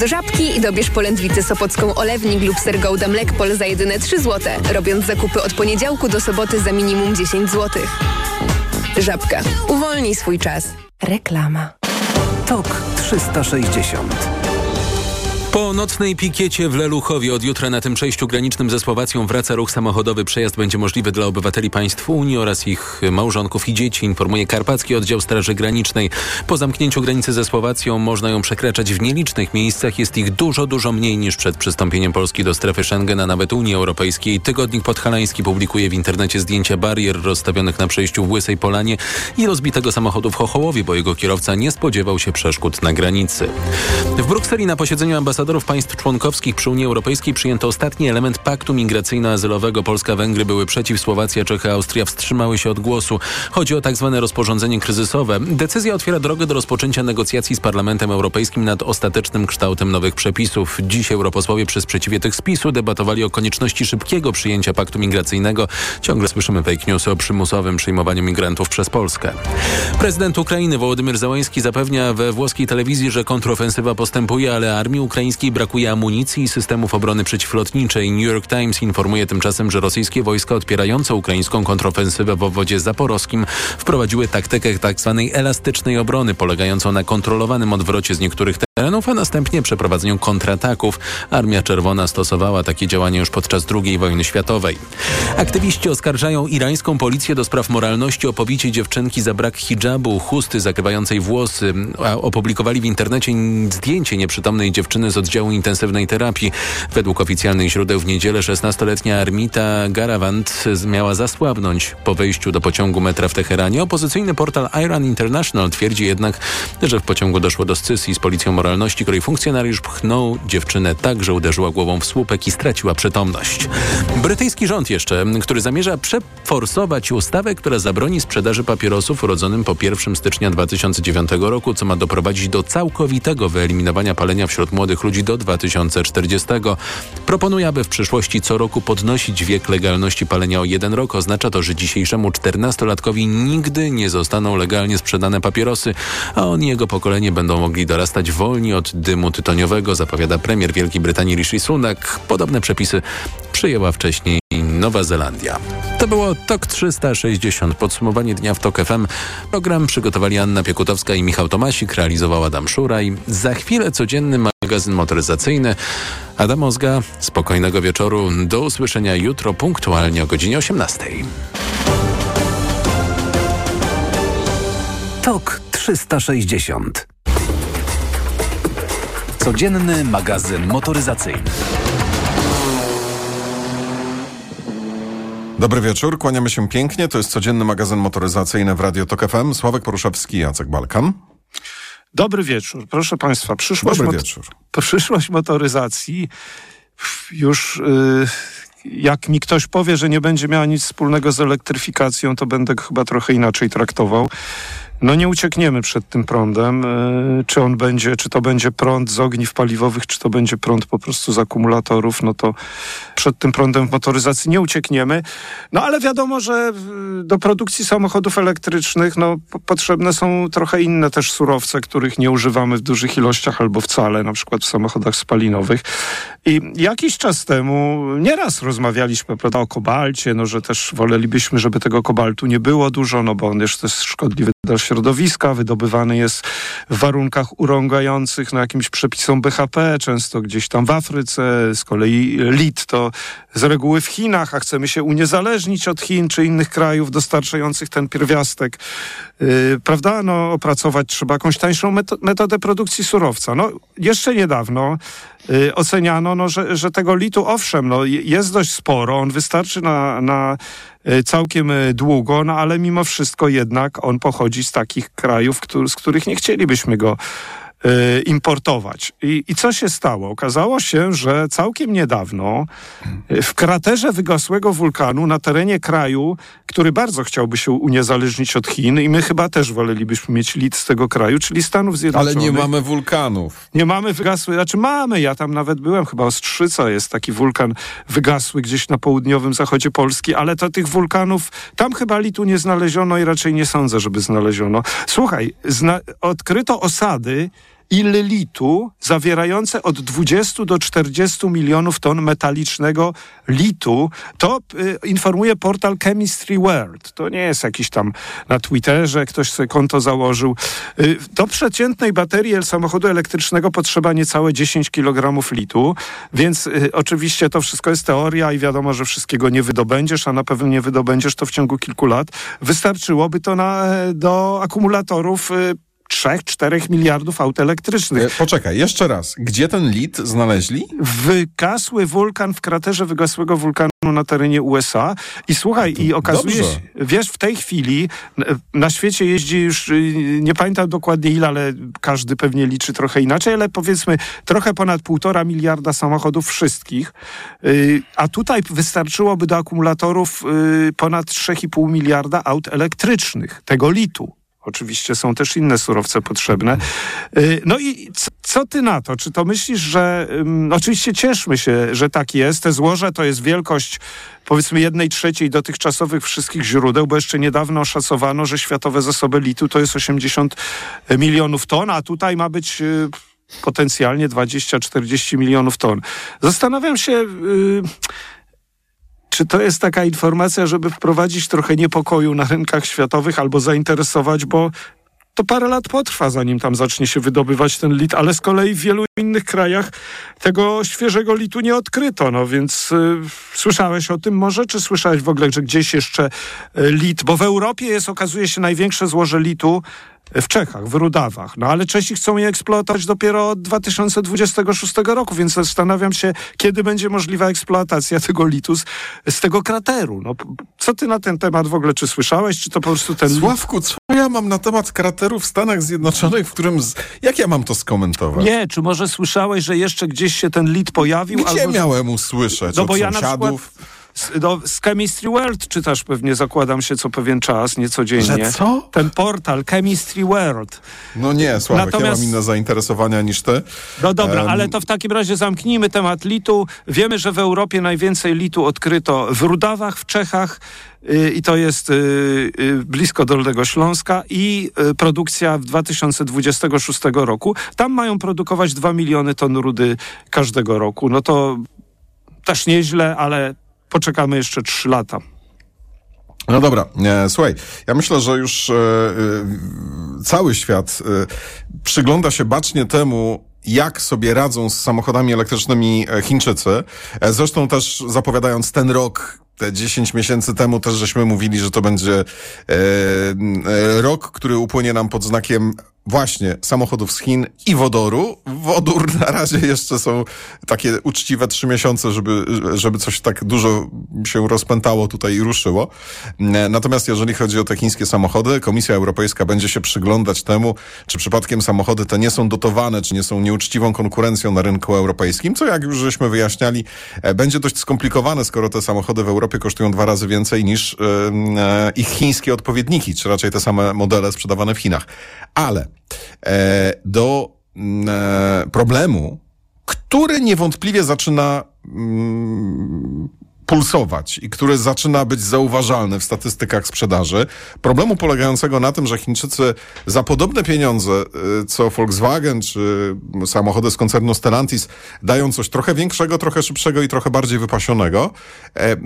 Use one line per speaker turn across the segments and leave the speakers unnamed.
do żabki i dobierz polędwicę sopocką olewnik lub ser Gouda Mlekpol za jedyne 3 zł, robiąc zakupy od poniedziałku do soboty za minimum 10 zł. Żabka. Uwolnij swój czas. Reklama.
TOK 360
po nocnej pikiecie w Leluchowie od jutra na tym przejściu granicznym ze Słowacją wraca ruch samochodowy. Przejazd będzie możliwy dla obywateli państw Unii oraz ich małżonków i dzieci, informuje Karpacki Oddział Straży Granicznej. Po zamknięciu granicy ze Słowacją można ją przekraczać w nielicznych miejscach. Jest ich dużo, dużo mniej niż przed przystąpieniem Polski do strefy Schengen, a nawet Unii Europejskiej. Tygodnik Podhalański publikuje w internecie zdjęcia barier rozstawionych na przejściu w Łysej Polanie i rozbitego samochodu w Chochołowie, bo jego kierowca nie spodziewał się przeszkód na granicy. W Brukseli na posiedzeniu ambasadorów ambasadorów państw członkowskich przy Unii Europejskiej przyjęto ostatni element paktu migracyjno-azylowego. Polska, Węgry były przeciw, Słowacja, Czechy, Austria wstrzymały się od głosu. Chodzi o tak zwane rozporządzenie kryzysowe. Decyzja otwiera drogę do rozpoczęcia negocjacji z Parlamentem Europejskim nad ostatecznym kształtem nowych przepisów. Dziś europosłowie przy sprzeciwie tych spisu debatowali o konieczności szybkiego przyjęcia paktu migracyjnego. Ciągle słyszymy fake newsy o przymusowym przyjmowaniu migrantów przez Polskę. Prezydent Ukrainy Wołodymyr Załański zapewnia we włoskiej telewizji, że kontrofensywa postępuje, ale armii ukraińskiej ukraińskiej brakuje amunicji i systemów obrony przeciwlotniczej. New York Times informuje tymczasem, że rosyjskie wojska odpierające ukraińską kontrofensywę w obwodzie zaporowskim wprowadziły taktykę tzw. Elastycznej obrony, polegającą na kontrolowanym odwrocie z niektórych terenów, a następnie przeprowadzeniu kontrataków. Armia Czerwona stosowała takie działania już podczas II wojny światowej. Aktywiści oskarżają irańską policję do spraw moralności o pobicie dziewczynki za brak hijabu, chusty zakrywającej włosy. Opublikowali w internecie zdjęcie nieprzytomnej dziewczyny z oddziału intensywnej terapii. Według oficjalnych źródeł w niedzielę 16-letnia Armita Garavant miała zasłabnąć po wejściu do pociągu metra w Teheranie. Opozycyjny portal Iran International twierdzi jednak, że w pociągu doszło do scysji z policją moralności, której funkcjonariusz pchnął dziewczynę tak, że uderzyła głową w słupek i straciła przytomność. Brytyjski rząd jeszcze, który zamierza przeforsować ustawę, która zabroni sprzedaży papierosów urodzonym po 1 stycznia 2009 roku, co ma doprowadzić do całkowitego wyeliminowania palenia wśród młodych ludzi do 2040. Proponuje, aby w przyszłości co roku podnosić wiek legalności palenia o jeden rok. Oznacza to, że dzisiejszemu 14-latkowi nigdy nie zostaną legalnie sprzedane papierosy, a on i jego pokolenie będą mogli dorastać wolni od dymu tytoniowego, zapowiada premier Wielkiej Brytanii Rishi Sunak. Podobne przepisy przyjęła wcześniej Nowa Zelandia. To było TOK 360, podsumowanie dnia w TOK FM. Program przygotowali Anna Piekutowska i Michał Tomasik, realizował Adam Szuraj. Za chwilę codzienny magazyn motoryzacyjny. Adam Ozga, spokojnego wieczoru. Do usłyszenia jutro punktualnie o godzinie 18.
TOK 360 Codzienny magazyn motoryzacyjny.
Dobry wieczór, kłaniamy się pięknie. To jest codzienny magazyn motoryzacyjny w Radio Tok FM. Sławek Poruszewski, Jacek Balkan.
Dobry wieczór. Proszę Państwa, przyszłość,
Dobry wieczór.
przyszłość motoryzacji już... Yy, jak mi ktoś powie, że nie będzie miała nic wspólnego z elektryfikacją, to będę chyba trochę inaczej traktował. No nie uciekniemy przed tym prądem. E, czy on będzie, czy to będzie prąd z ogniw paliwowych, czy to będzie prąd po prostu z akumulatorów, no to przed tym prądem w motoryzacji nie uciekniemy. No ale wiadomo, że do produkcji samochodów elektrycznych no, potrzebne są trochę inne też surowce, których nie używamy w dużych ilościach albo wcale, na przykład w samochodach spalinowych. I jakiś czas temu nieraz rozmawialiśmy prawda, o kobalcie, no, że też wolelibyśmy, żeby tego kobaltu nie było dużo, no bo on jest też szkodliwy dla środowiska, wydobywany jest w warunkach urągających no, jakimś przepisom BHP, często gdzieś tam w Afryce, z kolei lit to z reguły w Chinach, a chcemy się uniezależnić od Chin czy innych krajów dostarczających ten pierwiastek. Yy, prawda? No, opracować trzeba jakąś tańszą metodę produkcji surowca. No, jeszcze niedawno yy, oceniano, no, że, że tego litu, owszem, no, jest dość sporo, on wystarczy na, na całkiem yy, długo, no ale mimo wszystko jednak on pochodzi z takich krajów, który, z których nie chcielibyśmy go Y, importować. I, I co się stało? Okazało się, że całkiem niedawno w kraterze wygasłego wulkanu na terenie kraju, który bardzo chciałby się uniezależnić od Chin i my chyba też wolelibyśmy mieć lit z tego kraju, czyli Stanów Zjednoczonych.
Ale nie mamy wulkanów.
Nie mamy wygasłych, znaczy mamy, ja tam nawet byłem, chyba Ostrzyca jest taki wulkan wygasły gdzieś na południowym zachodzie Polski, ale to tych wulkanów, tam chyba litu nie znaleziono i raczej nie sądzę, żeby znaleziono. Słuchaj, zna odkryto osady litu zawierające od 20 do 40 milionów ton metalicznego litu. To y, informuje portal Chemistry World. To nie jest jakiś tam na Twitterze, ktoś sobie konto założył. Y, do przeciętnej baterii samochodu elektrycznego potrzeba niecałe 10 kg litu, więc y, oczywiście to wszystko jest teoria i wiadomo, że wszystkiego nie wydobędziesz, a na pewno nie wydobędziesz to w ciągu kilku lat. Wystarczyłoby to na, do akumulatorów y, 3-4 miliardów aut elektrycznych.
E, Poczekaj, jeszcze raz. Gdzie ten lit znaleźli?
Wygasły wulkan w kraterze wygasłego wulkanu na terenie USA i słuchaj, i okazuje
dobrze.
się, wiesz, w tej chwili na świecie jeździ już, y, nie pamiętam dokładnie ile, ale każdy pewnie liczy trochę inaczej, ale powiedzmy trochę ponad półtora miliarda samochodów wszystkich, y, a tutaj wystarczyłoby do akumulatorów y, ponad 3,5 miliarda aut elektrycznych, tego litu. Oczywiście są też inne surowce potrzebne. Y, No i co, co ty na to? Czy to myślisz, że... ym, oczywiście cieszmy się, że tak jest. Te złoże to jest wielkość powiedzmy jednej trzeciej dotychczasowych wszystkich źródeł, bo jeszcze niedawno szacowano, że światowe zasoby litu to jest 80 milionów ton, a tutaj ma być... y, Potencjalnie 20-40 milionów ton. Zastanawiam się, y, czy to jest taka informacja, żeby wprowadzić trochę niepokoju na rynkach światowych albo zainteresować, bo to parę lat potrwa, zanim tam zacznie się wydobywać ten lit, ale z kolei w wielu innych krajach tego świeżego litu nie odkryto, no więc y, słyszałeś o tym może, czy słyszałeś w ogóle, że gdzieś jeszcze y, lit, bo w Europie jest, okazuje się, największe złoże litu w Czechach, w Rudawach. No ale Czesi chcą je eksploatować dopiero od 2026 roku, więc zastanawiam się, kiedy będzie możliwa eksploatacja tego litu z, z tego krateru. No, co ty na ten temat w ogóle, czy słyszałeś, czy to po prostu ten
Sławku, co ja mam na temat krateru w Stanach Zjednoczonych, w którym... Z... Jak ja mam to skomentować?
Nie, czy może słyszałeś, że jeszcze gdzieś się ten lit pojawił?
Gdzie
albo...
miałem usłyszeć?
No
Od
bo ja na
sąsiadów?
Z, no, z Chemistry World czytasz pewnie, zakładam się co pewien czas, niecodziennie.
Że co?
Ten portal Chemistry World.
No nie, Sławek,
Natomiast-
ja mam inne zainteresowania niż ty.
No dobra,
Em,
ale to w takim razie zamknijmy temat litu. Wiemy, że w Europie najwięcej litu odkryto w Rudawach, w Czechach y, i to jest y, y, blisko Dolnego Śląska i produkcja w 2026 roku. Tam mają produkować 2 miliony ton rudy każdego roku. No to też nieźle, ale poczekamy jeszcze 3 lata.
No dobra, słuchaj, ja myślę, że już e, e, cały świat e, przygląda się bacznie temu, jak sobie radzą z samochodami elektrycznymi Chińczycy. Zresztą też zapowiadając ten rok, te 10 miesięcy temu też żeśmy mówili, że to będzie rok, który upłynie nam pod znakiem właśnie samochodów z Chin i wodoru. Wodór na razie jeszcze są takie uczciwe trzy miesiące, żeby, żeby coś tak dużo się rozpętało tutaj i ruszyło. Natomiast jeżeli chodzi o te chińskie samochody, Komisja Europejska będzie się przyglądać temu, czy przypadkiem samochody te nie są dotowane, czy nie są nieuczciwą konkurencją na rynku europejskim, co jak już żeśmy wyjaśniali, e, będzie dość skomplikowane, skoro te samochody w Europie kosztują dwa razy więcej niż e, e, ich chińskie odpowiedniki, czy raczej te same modele sprzedawane w Chinach. Ale do mm, e, problemu, który niewątpliwie zaczyna mm, pulsować i który zaczyna być zauważalny w statystykach sprzedaży. Problemu polegającego na tym, że Chińczycy za podobne pieniądze, y, co Volkswagen czy samochody z koncernu Stellantis, dają coś trochę większego, trochę szybszego i trochę bardziej wypasionego, e,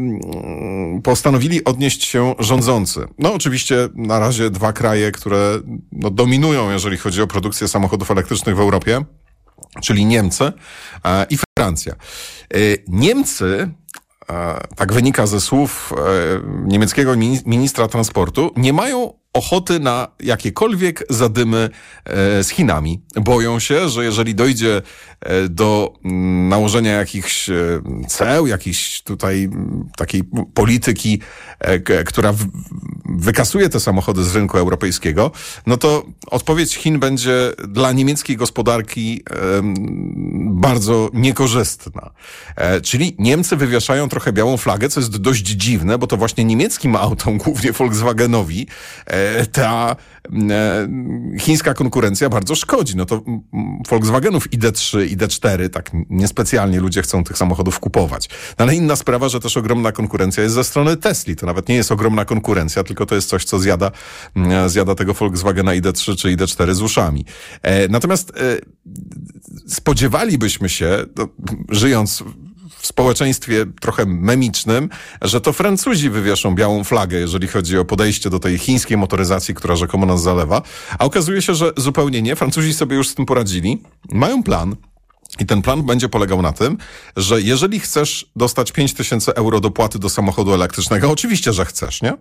postanowili odnieść się rządzący. No oczywiście na razie dwa kraje, które no, dominują, jeżeli chodzi o produkcję samochodów elektrycznych w Europie, czyli Niemcy e, i Francja. E, Niemcy, tak wynika ze słów e, niemieckiego mini- ministra transportu, nie mają ochoty na jakiekolwiek zadymy e, z Chinami. Boją się, że jeżeli dojdzie e, do mm, nałożenia jakichś e, ceł, jakiejś tutaj takiej polityki, która wykasuje te samochody z rynku europejskiego, no to odpowiedź Chin będzie dla niemieckiej gospodarki bardzo niekorzystna. Czyli Niemcy wywieszają trochę białą flagę, co jest dość dziwne, bo to właśnie niemieckim autom, głównie Volkswagenowi, ta e, chińska konkurencja bardzo szkodzi. No to Volkswagenów ID3, ID4 tak niespecjalnie ludzie chcą tych samochodów kupować. No ale inna sprawa, że też ogromna konkurencja jest ze strony Tesli. To nawet nie jest ogromna konkurencja, tylko to jest coś, co zjada, zjada tego Volkswagena ID3 czy ID4 z uszami. Natomiast spodziewalibyśmy się, żyjąc w społeczeństwie trochę memicznym, że to Francuzi wywieszą białą flagę, jeżeli chodzi o podejście do tej chińskiej motoryzacji, która rzekomo nas zalewa. A okazuje się, że zupełnie nie. Francuzi sobie już z tym poradzili. Mają plan. I ten plan będzie polegał na tym, że jeżeli chcesz dostać 5000 euro dopłaty do samochodu elektrycznego, oczywiście, że chcesz, nie?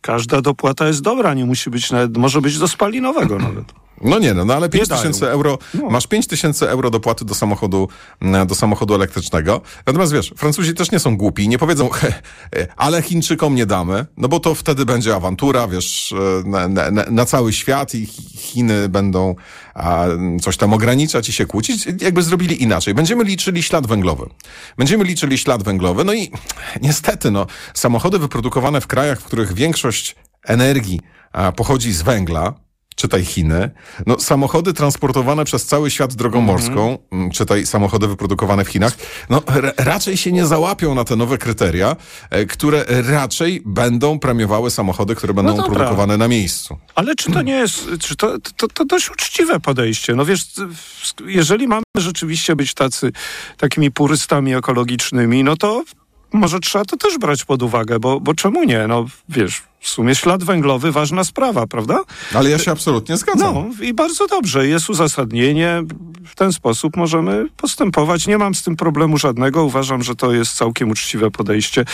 Każda dopłata jest dobra, nie musi być nawet, może być do spalinowego nawet.
No nie, no, no ale 5 tysięcy euro, no. masz 5 tysięcy euro dopłaty do samochodu, do samochodu elektrycznego. Natomiast wiesz, Francuzi też nie są głupi, nie powiedzą, ale Chińczykom nie damy, no bo to wtedy będzie awantura, wiesz, e, na, na, na cały świat i Chiny będą a, coś tam ograniczać i się kłócić. Jakby zrobili inaczej. Będziemy liczyli ślad węglowy. Będziemy liczyli ślad węglowy, no i niestety, no, samochody wyprodukowane w krajach, w których większość energii a, pochodzi z węgla, czytaj Chiny. No, samochody transportowane przez cały świat drogą mhm. morską, mm -hmm. czytaj samochody wyprodukowane w Chinach, no raczej się nie załapią na te nowe kryteria, e, które raczej będą premiowały samochody, które będą no produkowane na miejscu.
Ale czy to nie jest, czy to, to, to dość uczciwe podejście? No wiesz, jeżeli mamy rzeczywiście być tacy, takimi purystami ekologicznymi, no to może trzeba to też brać pod uwagę, bo, bo czemu nie? No wiesz, w sumie ślad węglowy ważna sprawa, prawda?
Ale ja się absolutnie zgadzam.
No i bardzo dobrze, jest uzasadnienie. W ten sposób możemy postępować. Nie mam z tym problemu żadnego. Uważam, że to jest całkiem uczciwe podejście.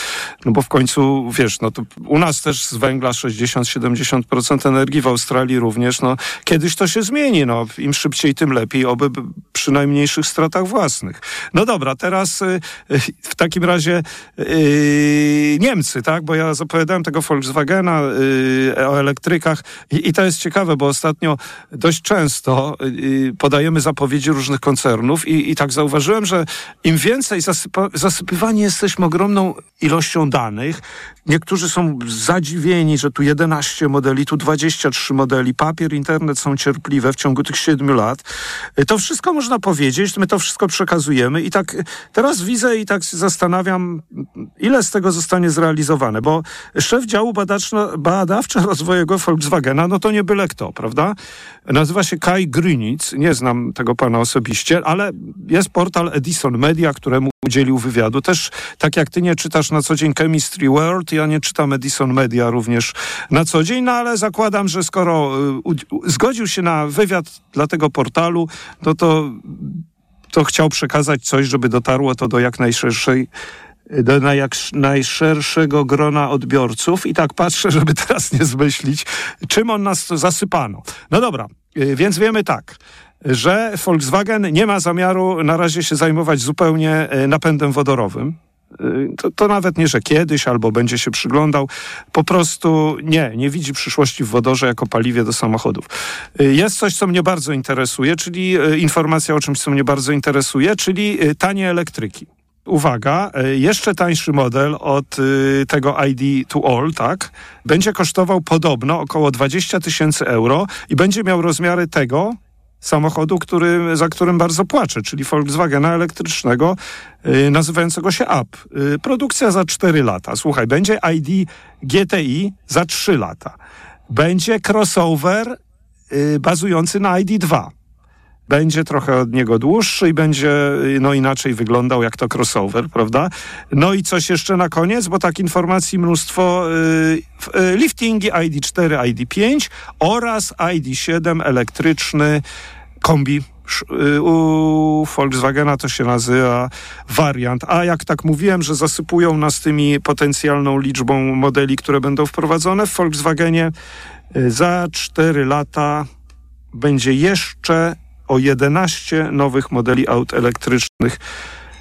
No bo w końcu, wiesz, no to u nas też z węgla 60-70% energii, w Australii również. No kiedyś to się zmieni. No im szybciej, tym lepiej, oby przy najmniejszych stratach własnych. No dobra, teraz y, y, w takim razie y, Niemcy, tak? Bo ja zapowiadałem tego Volkswagen Volkswagena, y, o elektrykach I, to jest ciekawe, bo ostatnio dość często y, podajemy zapowiedzi różnych koncernów i, i tak zauważyłem, że im więcej zasypa, zasypywani jesteśmy ogromną ilością danych, niektórzy są zadziwieni, że tu 11 modeli, tu 23 modeli, papier, internet są cierpliwe w ciągu tych 7 lat. Y, to wszystko można powiedzieć, my to wszystko przekazujemy i tak teraz widzę i tak zastanawiam, ile z tego zostanie zrealizowane, bo szef działu badawczego badawczo-rozwojowego Volkswagena, no to nie byle kto, prawda? Nazywa się Kai Grünitz, nie znam tego pana osobiście, ale jest portal Edison Media, któremu udzielił wywiadu. Też tak jak ty nie czytasz na co dzień Chemistry World, ja nie czytam Edison Media również na co dzień, no ale zakładam, że skoro y, zgodził się na wywiad dla tego portalu, no to to chciał przekazać coś, żeby dotarło to do jak najszerszej do najszerszego grona odbiorców i tak patrzę, żeby teraz nie zmyślić, czym on nas zasypano. No dobra, y, więc wiemy tak, że Volkswagen nie ma zamiaru na razie się zajmować zupełnie y, napędem wodorowym. Y, to, to, nawet nie, że kiedyś albo będzie się przyglądał. Po prostu nie, nie widzi przyszłości w wodorze jako paliwie do samochodów. Jest coś, co mnie bardzo interesuje, czyli informacja o czymś, co mnie bardzo interesuje, czyli tanie elektryki uwaga, e, jeszcze tańszy model od y, tego ID to All, tak, będzie kosztował podobno około 20 tysięcy euro i będzie miał rozmiary tego samochodu, który, za którym bardzo płaczę, czyli Volkswagena elektrycznego y, nazywającego się Up. Y, produkcja za 4 lata. Słuchaj, będzie ID GTI za 3 lata. Będzie crossover bazujący na ID2 będzie trochę od niego dłuższy i będzie no inaczej wyglądał jak to crossover, prawda? No i coś jeszcze na koniec, bo tak informacji mnóstwo. Yy, yy, liftingi ID4, ID5 oraz ID7 elektryczny kombi y, u Volkswagena to się nazywa wariant. A jak tak mówiłem, że zasypują nas tymi potencjalną liczbą modeli, które będą wprowadzone w Volkswagenie, y, za 4 lata będzie jeszcze o 11 nowych modeli aut elektrycznych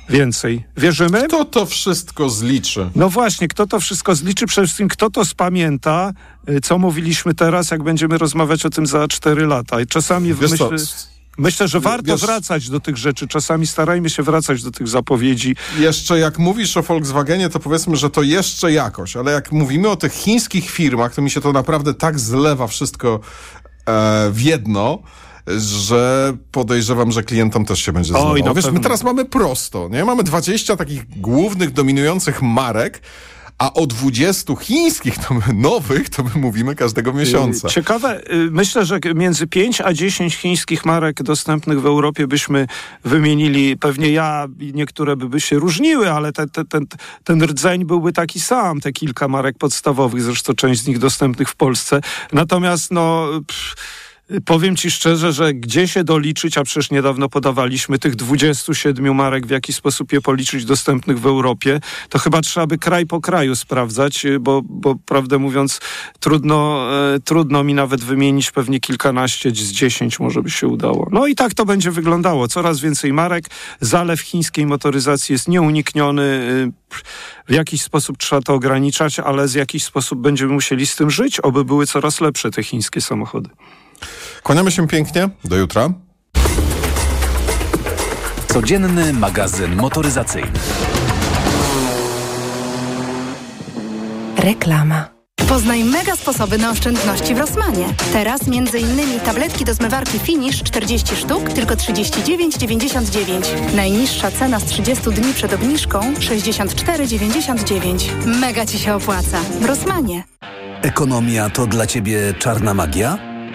więcej. Wierzymy?
Kto to wszystko zliczy?
No właśnie, kto to wszystko zliczy? Przede wszystkim kto to spamięta, y, co mówiliśmy teraz, jak będziemy rozmawiać o tym za 4 lata. I czasami
Wiesz
myślę...
Co?
Myślę, że warto
Wiesz-
wracać do tych rzeczy. Czasami starajmy się wracać do tych zapowiedzi.
Jeszcze jak mówisz o Volkswagenie, to powiedzmy, że to jeszcze jakoś, ale jak mówimy o tych chińskich firmach, to mi się to naprawdę tak zlewa wszystko e, w jedno, że podejrzewam, że klientom też się będzie
Oj,
zlewało.
na
Wiesz, my
pewno.
teraz mamy prosto, nie? Mamy 20 takich głównych, dominujących marek, a o 20 chińskich, to my, nowych, to my mówimy każdego miesiąca.
Ciekawe, y, myślę, że między 5 a 10 chińskich marek dostępnych w Europie byśmy wymienili. Pewnie ja i niektóre by, by się różniły, ale te, te, ten, ten rdzeń byłby taki sam, te kilka marek podstawowych, zresztą część z nich dostępnych w Polsce. Natomiast no... Pff, Powiem ci szczerze, że gdzie się doliczyć, a przecież niedawno podawaliśmy tych 27 marek, w jaki sposób je policzyć dostępnych w Europie, to chyba trzeba by kraj po kraju sprawdzać, y, bo, bo prawdę mówiąc, trudno, e, trudno mi nawet wymienić pewnie kilkanaście z dziesięć może by się udało. No i tak to będzie wyglądało. Coraz więcej marek. Zalew chińskiej motoryzacji jest nieunikniony. y, W jakiś sposób trzeba to ograniczać, ale z jakiś sposób będziemy musieli z tym żyć, oby były coraz lepsze te chińskie samochody.
Kłaniamy się pięknie. Do jutra.
Codzienny magazyn motoryzacyjny.
Reklama.
Poznaj mega sposoby na oszczędności w Rossmanie. Teraz m.in. tabletki do zmywarki Finish 40 sztuk, tylko 39,99. Najniższa cena z 30 dni przed obniżką 64,99. Mega Ci się opłaca. W Rossmanie.
Ekonomia to dla Ciebie czarna magia?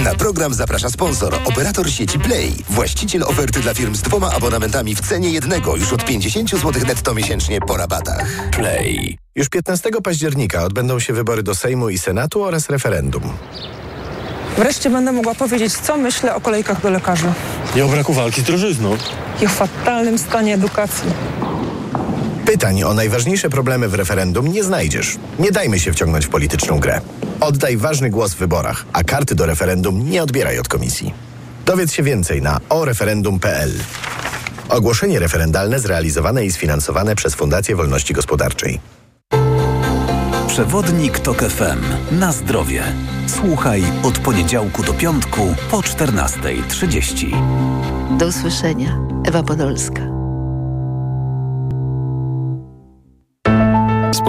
Na program zaprasza sponsor, operator sieci Play, właściciel oferty dla firm z dwoma abonamentami w cenie jednego już od 50 zł netto miesięcznie po rabatach.
Play.
Już 15 października odbędą się wybory do Sejmu i Senatu oraz referendum.
Wreszcie będę mogła powiedzieć, co myślę o kolejkach do lekarza
Nie o braku walki z drożyzną.
i o fatalnym stanie edukacji.
Pytań o najważniejsze problemy w referendum nie znajdziesz. Nie dajmy się wciągnąć w polityczną grę. Oddaj ważny głos w wyborach, a karty do referendum nie odbieraj od komisji. Dowiedz się więcej na oreferendum.pl. Ogłoszenie referendalne zrealizowane i sfinansowane przez Fundację Wolności Gospodarczej.
Przewodnik TOK FM. Na zdrowie. Słuchaj od poniedziałku do piątku po 14.30.
Do usłyszenia. Ewa Podolska.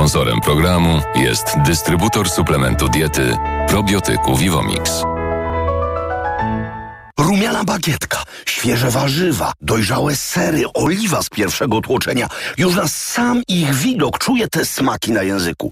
Sponsorem programu jest dystrybutor suplementu diety probiotyku Vivomix.
Rumiana bagietka, świeże warzywa, dojrzałe sery, oliwa z pierwszego tłoczenia. Już na sam ich widok czuję te smaki na języku.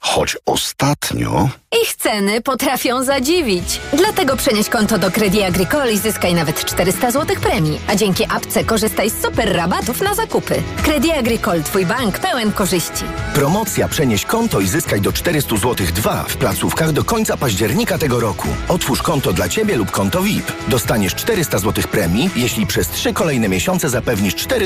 Choć ostatnio...
Ich ceny potrafią zadziwić. Dlatego przenieś konto do Credit Agricole i zyskaj nawet 400 zł premii. A dzięki apce korzystaj z super rabatów na zakupy. Credit Agricole, twój bank pełen korzyści.
Promocja Przenieś konto i zyskaj do 400 zł 2 w placówkach do końca października tego roku. Otwórz konto dla Ciebie lub konto VIP. Dostaniesz 400 zł premii, jeśli przez trzy kolejne miesiące zapewnisz 4